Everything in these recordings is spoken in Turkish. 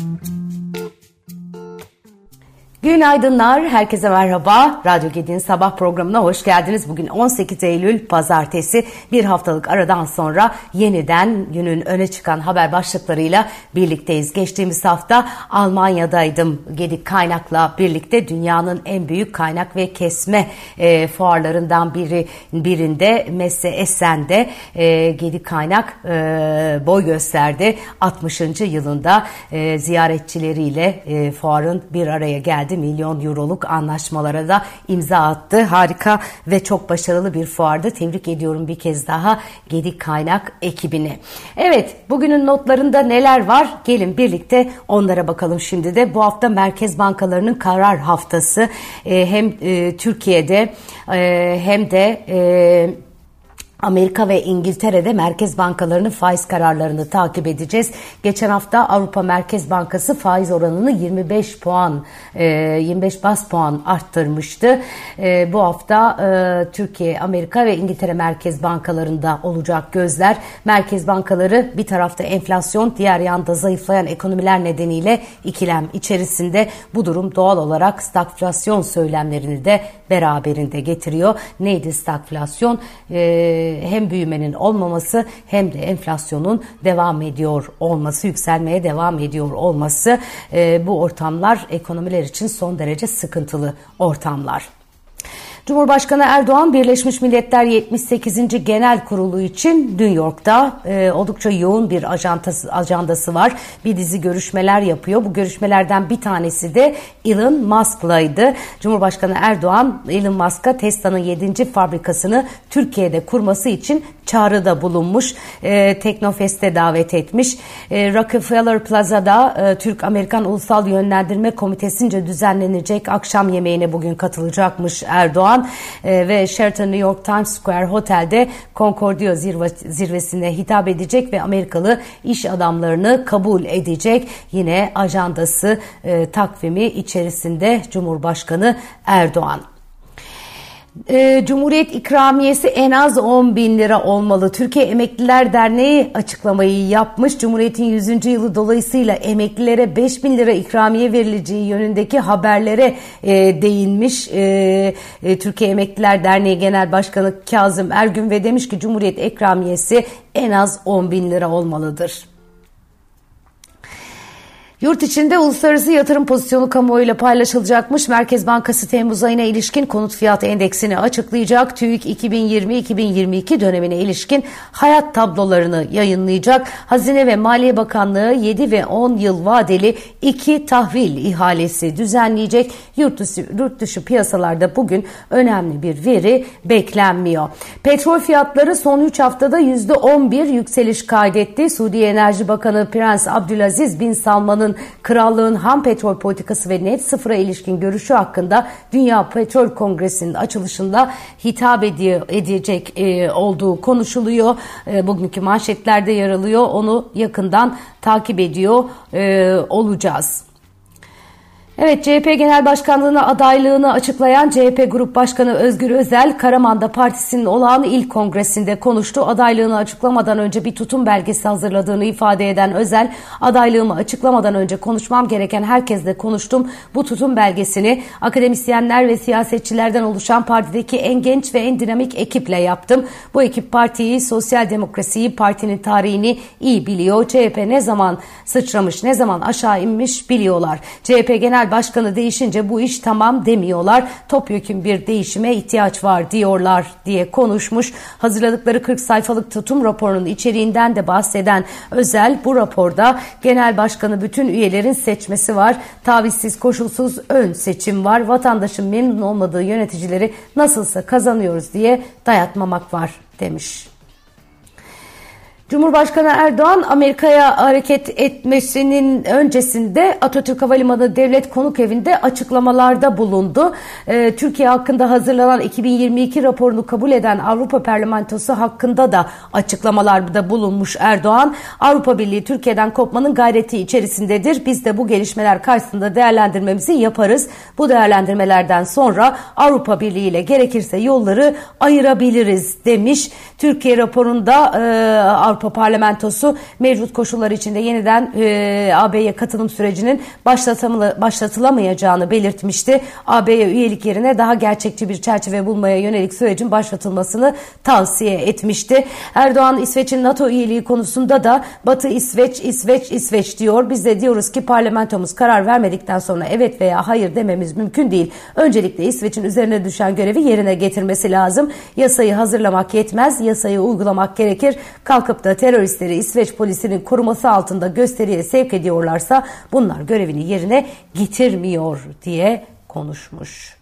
Mm-hmm. Günaydınlar, herkese merhaba. Radyo Gedi'nin sabah programına hoş geldiniz. Bugün 18 Eylül Pazartesi. Bir haftalık aradan sonra yeniden günün öne çıkan haber başlıklarıyla birlikteyiz. Geçtiğimiz hafta Almanya'daydım. Gedik Kaynak'la birlikte dünyanın en büyük kaynak ve kesme e, fuarlarından biri birinde Messe Essen'de e, Gedik Kaynak e, boy gösterdi. 60. yılında e, ziyaretçileriyle e, fuarın bir araya geldi milyon euroluk anlaşmalara da imza attı. Harika ve çok başarılı bir fuardı. Tebrik ediyorum bir kez daha Gedik Kaynak ekibini. Evet bugünün notlarında neler var? Gelin birlikte onlara bakalım şimdi de. Bu hafta merkez bankalarının karar haftası. E, hem e, Türkiye'de e, hem de... E, Amerika ve İngiltere'de merkez bankalarının faiz kararlarını takip edeceğiz. Geçen hafta Avrupa Merkez Bankası faiz oranını 25 puan, 25 e, bas puan arttırmıştı. E, bu hafta e, Türkiye, Amerika ve İngiltere merkez bankalarında olacak gözler. Merkez bankaları bir tarafta enflasyon, diğer yanda zayıflayan ekonomiler nedeniyle ikilem içerisinde. Bu durum doğal olarak stagflasyon söylemlerini de beraberinde getiriyor. Neydi stagflasyon? Eee hem büyümenin olmaması hem de enflasyonun devam ediyor olması, yükselmeye devam ediyor olması e, bu ortamlar ekonomiler için son derece sıkıntılı ortamlar. Cumhurbaşkanı Erdoğan Birleşmiş Milletler 78. Genel Kurulu için New York'ta e, oldukça yoğun bir ajantası, ajandası var. Bir dizi görüşmeler yapıyor. Bu görüşmelerden bir tanesi de Elon Musk'laydı. Cumhurbaşkanı Erdoğan Elon Musk'a Tesla'nın 7. fabrikasını Türkiye'de kurması için çağrıda bulunmuş. E, Teknofest'e davet etmiş. E, Rockefeller Plaza'da e, Türk-Amerikan Ulusal Yönlendirme Komitesince düzenlenecek akşam yemeğine bugün katılacakmış Erdoğan. E, ve Sheraton New York Times Square Hotel'de Concordia zirve, zirvesine hitap edecek ve Amerikalı iş adamlarını kabul edecek. Yine ajandası e, takvimi içerisinde Cumhurbaşkanı Erdoğan. E, Cumhuriyet ikramiyesi en az 10 bin lira olmalı. Türkiye Emekliler Derneği açıklamayı yapmış. Cumhuriyet'in 100. yılı dolayısıyla emeklilere 5 bin lira ikramiye verileceği yönündeki haberlere e, değinmiş. E, e, Türkiye Emekliler Derneği Genel Başkanı Kazım Ergün ve demiş ki Cumhuriyet ikramiyesi en az 10 bin lira olmalıdır. Yurt içinde uluslararası yatırım pozisyonu kamuoyuyla paylaşılacakmış. Merkez Bankası Temmuz ayına ilişkin konut fiyat endeksini açıklayacak. TÜİK 2020-2022 dönemine ilişkin hayat tablolarını yayınlayacak. Hazine ve Maliye Bakanlığı 7 ve 10 yıl vadeli iki tahvil ihalesi düzenleyecek. Yurt dışı, yurt dışı piyasalarda bugün önemli bir veri beklenmiyor. Petrol fiyatları son 3 haftada %11 yükseliş kaydetti. Suudi Enerji Bakanı Prens Abdülaziz Bin Salman'ın Trump'ın krallığın ham petrol politikası ve net sıfıra ilişkin görüşü hakkında Dünya Petrol Kongresi'nin açılışında hitap ediyor, edecek e, olduğu konuşuluyor. E, bugünkü manşetlerde yer alıyor. Onu yakından takip ediyor e, olacağız. Evet CHP Genel Başkanlığı'na adaylığını açıklayan CHP Grup Başkanı Özgür Özel, Karaman'da partisinin olağan ilk kongresinde konuştu. Adaylığını açıklamadan önce bir tutum belgesi hazırladığını ifade eden Özel, adaylığımı açıklamadan önce konuşmam gereken herkesle konuştum. Bu tutum belgesini akademisyenler ve siyasetçilerden oluşan partideki en genç ve en dinamik ekiple yaptım. Bu ekip partiyi, sosyal demokrasiyi, partinin tarihini iyi biliyor. CHP ne zaman sıçramış, ne zaman aşağı inmiş biliyorlar. CHP Genel başkanı değişince bu iş tamam demiyorlar. Topyekun bir değişime ihtiyaç var diyorlar diye konuşmuş. Hazırladıkları 40 sayfalık tutum raporunun içeriğinden de bahseden Özel bu raporda genel başkanı bütün üyelerin seçmesi var. Tavizsiz koşulsuz ön seçim var. Vatandaşın memnun olmadığı yöneticileri nasılsa kazanıyoruz diye dayatmamak var demiş. Cumhurbaşkanı Erdoğan Amerika'ya hareket etmesinin öncesinde Atatürk Havalimanı Devlet Konuk Evi'nde açıklamalarda bulundu. Ee, Türkiye hakkında hazırlanan 2022 raporunu kabul eden Avrupa Parlamentosu hakkında da açıklamalarda bulunmuş Erdoğan. Avrupa Birliği Türkiye'den kopmanın gayreti içerisindedir. Biz de bu gelişmeler karşısında değerlendirmemizi yaparız. Bu değerlendirmelerden sonra Avrupa Birliği ile gerekirse yolları ayırabiliriz demiş. Türkiye raporunda e, Avrupa Parlamentosu mevcut koşullar içinde yeniden e, AB'ye katılım sürecinin başlatılamayacağını belirtmişti. AB'ye üyelik yerine daha gerçekçi bir çerçeve bulmaya yönelik sürecin başlatılmasını tavsiye etmişti. Erdoğan İsveç'in NATO üyeliği konusunda da Batı İsveç, İsveç, İsveç diyor. Biz de diyoruz ki parlamentomuz karar vermedikten sonra evet veya hayır dememiz mümkün değil. Öncelikle İsveç'in üzerine düşen görevi yerine getirmesi lazım. Yasayı hazırlamak yetmez, yasayı uygulamak gerekir. Kalkıp da teröristleri İsveç polisinin koruması altında gösteriye sevk ediyorlarsa bunlar görevini yerine getirmiyor diye konuşmuş.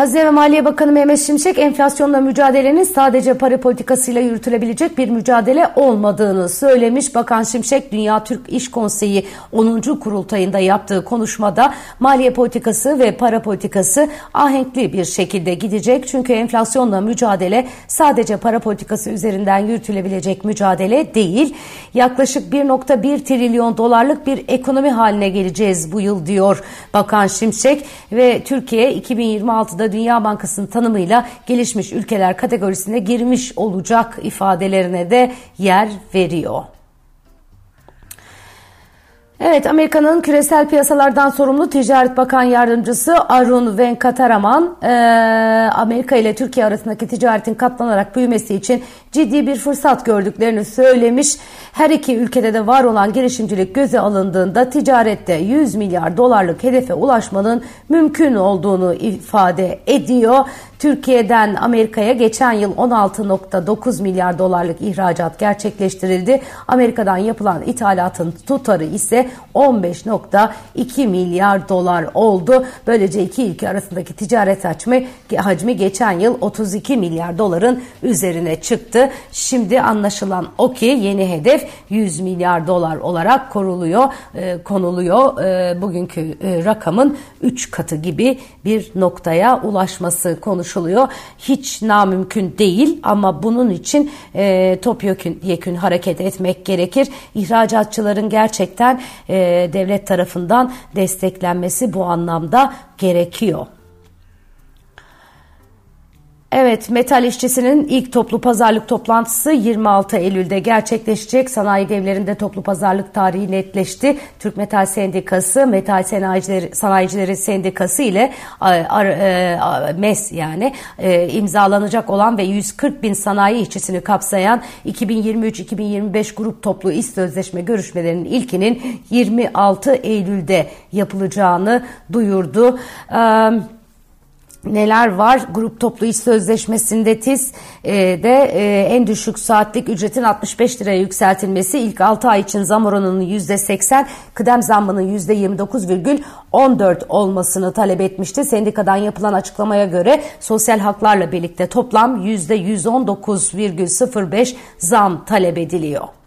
Hazine ve Maliye Bakanı Mehmet Şimşek enflasyonla mücadelenin sadece para politikasıyla yürütülebilecek bir mücadele olmadığını söylemiş. Bakan Şimşek Dünya Türk İş Konseyi 10. kurultayında yaptığı konuşmada maliye politikası ve para politikası ahenkli bir şekilde gidecek. Çünkü enflasyonla mücadele sadece para politikası üzerinden yürütülebilecek mücadele değil. Yaklaşık 1.1 trilyon dolarlık bir ekonomi haline geleceğiz bu yıl diyor Bakan Şimşek ve Türkiye 2026'da Dünya Bankası'nın tanımıyla gelişmiş ülkeler kategorisine girmiş olacak ifadelerine de yer veriyor. Evet, Amerika'nın küresel piyasalardan sorumlu Ticaret Bakan Yardımcısı Arun Venkataraman, Amerika ile Türkiye arasındaki ticaretin katlanarak büyümesi için ciddi bir fırsat gördüklerini söylemiş. Her iki ülkede de var olan girişimcilik göze alındığında ticarette 100 milyar dolarlık hedefe ulaşmanın mümkün olduğunu ifade ediyor. Türkiye'den Amerika'ya geçen yıl 16.9 milyar dolarlık ihracat gerçekleştirildi. Amerika'dan yapılan ithalatın tutarı ise 15.2 milyar dolar oldu. Böylece iki ülke arasındaki ticaret hacmi, hacmi geçen yıl 32 milyar doların üzerine çıktı. Şimdi anlaşılan o ki yeni hedef 100 milyar dolar olarak koruluyor, e, konuluyor. E, bugünkü e, rakamın 3 katı gibi bir noktaya ulaşması konuşuluyor. Hiç namümkün değil ama bunun için e, topyekün yekün hareket etmek gerekir. İhracatçıların gerçekten e, devlet tarafından desteklenmesi bu anlamda gerekiyor. Evet, metal işçisinin ilk toplu pazarlık toplantısı 26 Eylül'de gerçekleşecek. Sanayi devlerinde toplu pazarlık tarihi netleşti. Türk Metal Sendikası, Metal Sanayicileri, Sanayicileri Sendikası ile e, MES yani e, imzalanacak olan ve 140 bin sanayi işçisini kapsayan 2023-2025 grup toplu iş sözleşme görüşmelerinin ilkinin 26 Eylül'de yapılacağını duyurdu. Evet neler var? Grup toplu iş sözleşmesinde TİS e, de e, en düşük saatlik ücretin 65 liraya yükseltilmesi, ilk 6 ay için zam oranının %80, kıdem zammının %29,14 olmasını talep etmişti. Sendikadan yapılan açıklamaya göre sosyal haklarla birlikte toplam %119,05 zam talep ediliyor.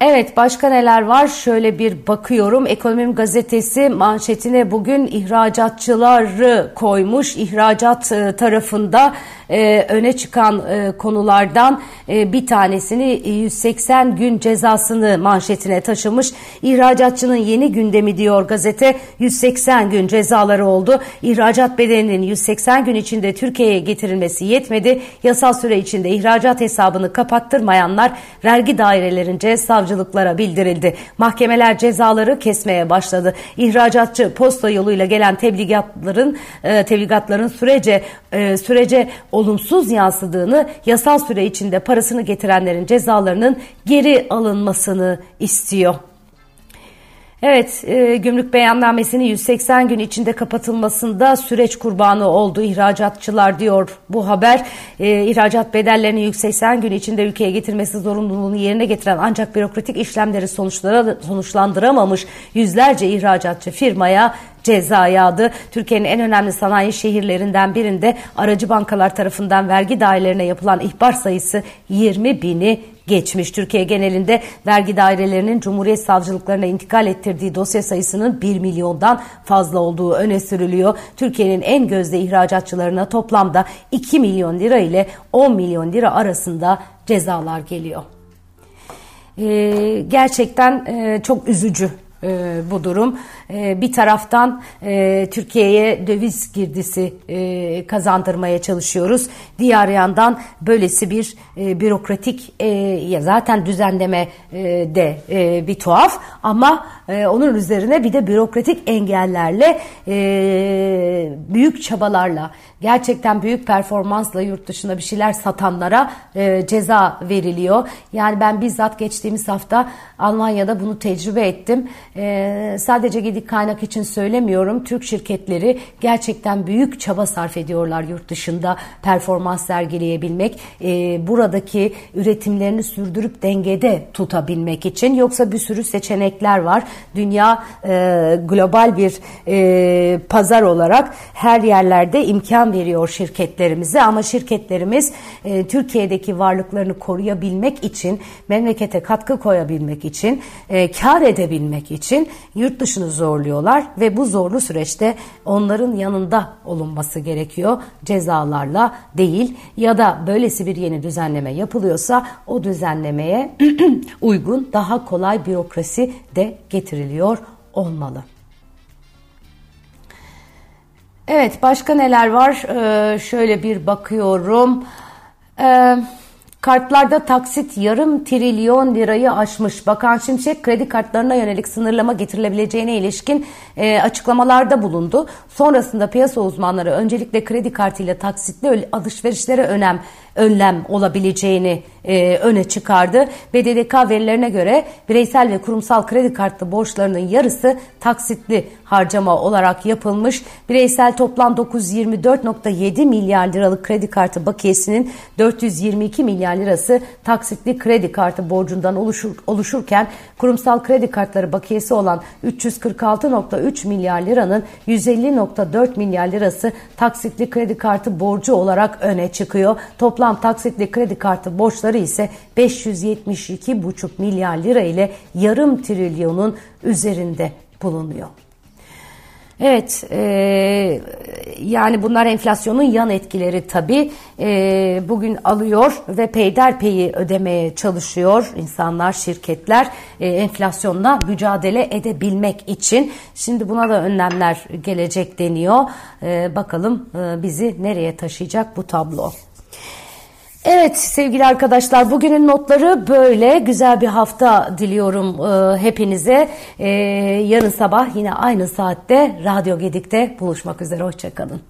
Evet başka neler var? Şöyle bir bakıyorum. Ekonomim gazetesi manşetine bugün ihracatçıları koymuş. İhracat e, tarafında e, öne çıkan e, konulardan bir tanesini 180 gün cezasını manşetine taşımış. İhracatçının yeni gündemi diyor gazete 180 gün cezaları oldu. İhracat bedeninin 180 gün içinde Türkiye'ye getirilmesi yetmedi. Yasal süre içinde ihracat hesabını kapattırmayanlar vergi dairelerince savcılıklara bildirildi. Mahkemeler cezaları kesmeye başladı. İhracatçı posta yoluyla gelen tebligatların e, tebligatların sürece e, sürece olumsuz yansıdığını yasal süre içinde parasını getirenlerin cezalarının geri alınmasını istiyor. Evet, e, gümrük beyannamesinin 180 gün içinde kapatılmasında süreç kurbanı oldu ihracatçılar diyor bu haber. E, ihracat bedellerini 180 gün içinde ülkeye getirmesi zorunluluğunu yerine getiren ancak bürokratik işlemleri sonuçlandıramamış yüzlerce ihracatçı firmaya ceza yağdı. Türkiye'nin en önemli sanayi şehirlerinden birinde aracı bankalar tarafından vergi dairelerine yapılan ihbar sayısı 20 bini geçmiş. Türkiye genelinde vergi dairelerinin Cumhuriyet savcılıklarına intikal ettirdiği dosya sayısının 1 milyondan fazla olduğu öne sürülüyor. Türkiye'nin en gözde ihracatçılarına toplamda 2 milyon lira ile 10 milyon lira arasında cezalar geliyor. Ee, gerçekten e, çok üzücü e, bu durum. E, bir taraftan e, Türkiye'ye döviz girdisi e, kazandırmaya çalışıyoruz. Diğer yandan böylesi bir e, bürokratik ya zaten düzenleme de bir tuhaf ama onun üzerine bir de bürokratik engellerle büyük çabalarla gerçekten büyük performansla yurt dışına bir şeyler satanlara ceza veriliyor. Yani ben bizzat geçtiğimiz hafta Almanya'da bunu tecrübe ettim. Sadece Gedik kaynak için söylemiyorum. Türk şirketleri gerçekten büyük çaba sarf ediyorlar yurt dışında performans sergileyebilmek. E, buradaki üretimlerini sürdürüp dengede tutabilmek için. Yoksa bir sürü seçenekler var. Dünya e, global bir e, pazar olarak her yerlerde imkan veriyor şirketlerimize ama şirketlerimiz e, Türkiye'deki varlıklarını koruyabilmek için, memlekete katkı koyabilmek için, e, kar edebilmek için yurt dışını zorluyorlar ve bu zorlu süreçte onların yanında olunması gerekiyor. Cezalarla değil ya da böylesi bir yeni düzenleme yapılıyorsa o düzenlemeye uygun daha kolay bürokrasi de getiriliyor olmalı. Evet başka neler var? Ee, şöyle bir bakıyorum. Ee, kartlarda taksit yarım trilyon lirayı aşmış. Bakan Şimşek kredi kartlarına yönelik sınırlama getirilebileceğine ilişkin e, açıklamalarda bulundu. Sonrasında piyasa uzmanları öncelikle kredi kartıyla taksitli alışverişlere önem önlem olabileceğini e, öne çıkardı. BDDK verilerine göre bireysel ve kurumsal kredi kartlı borçlarının yarısı taksitli harcama olarak yapılmış. Bireysel toplam 924.7 milyar liralık kredi kartı bakiyesinin 422 milyar lirası taksitli kredi kartı borcundan oluşur, oluşurken kurumsal kredi kartları bakiyesi olan 346.3 milyar liranın 150.4 milyar lirası taksitli kredi kartı borcu olarak öne çıkıyor. Toplam taksitli kredi kartı borçları ise 572,5 milyar lira ile yarım trilyonun üzerinde bulunuyor. Evet, e, yani bunlar enflasyonun yan etkileri tabii. E, bugün alıyor ve peyderpeyi ödemeye çalışıyor insanlar, şirketler e, enflasyonla mücadele edebilmek için. Şimdi buna da önlemler gelecek deniyor. E, bakalım e, bizi nereye taşıyacak bu tablo. Evet sevgili arkadaşlar bugünün notları böyle güzel bir hafta diliyorum e, hepinize. E, yarın sabah yine aynı saatte Radyo Gedik'te buluşmak üzere hoşçakalın.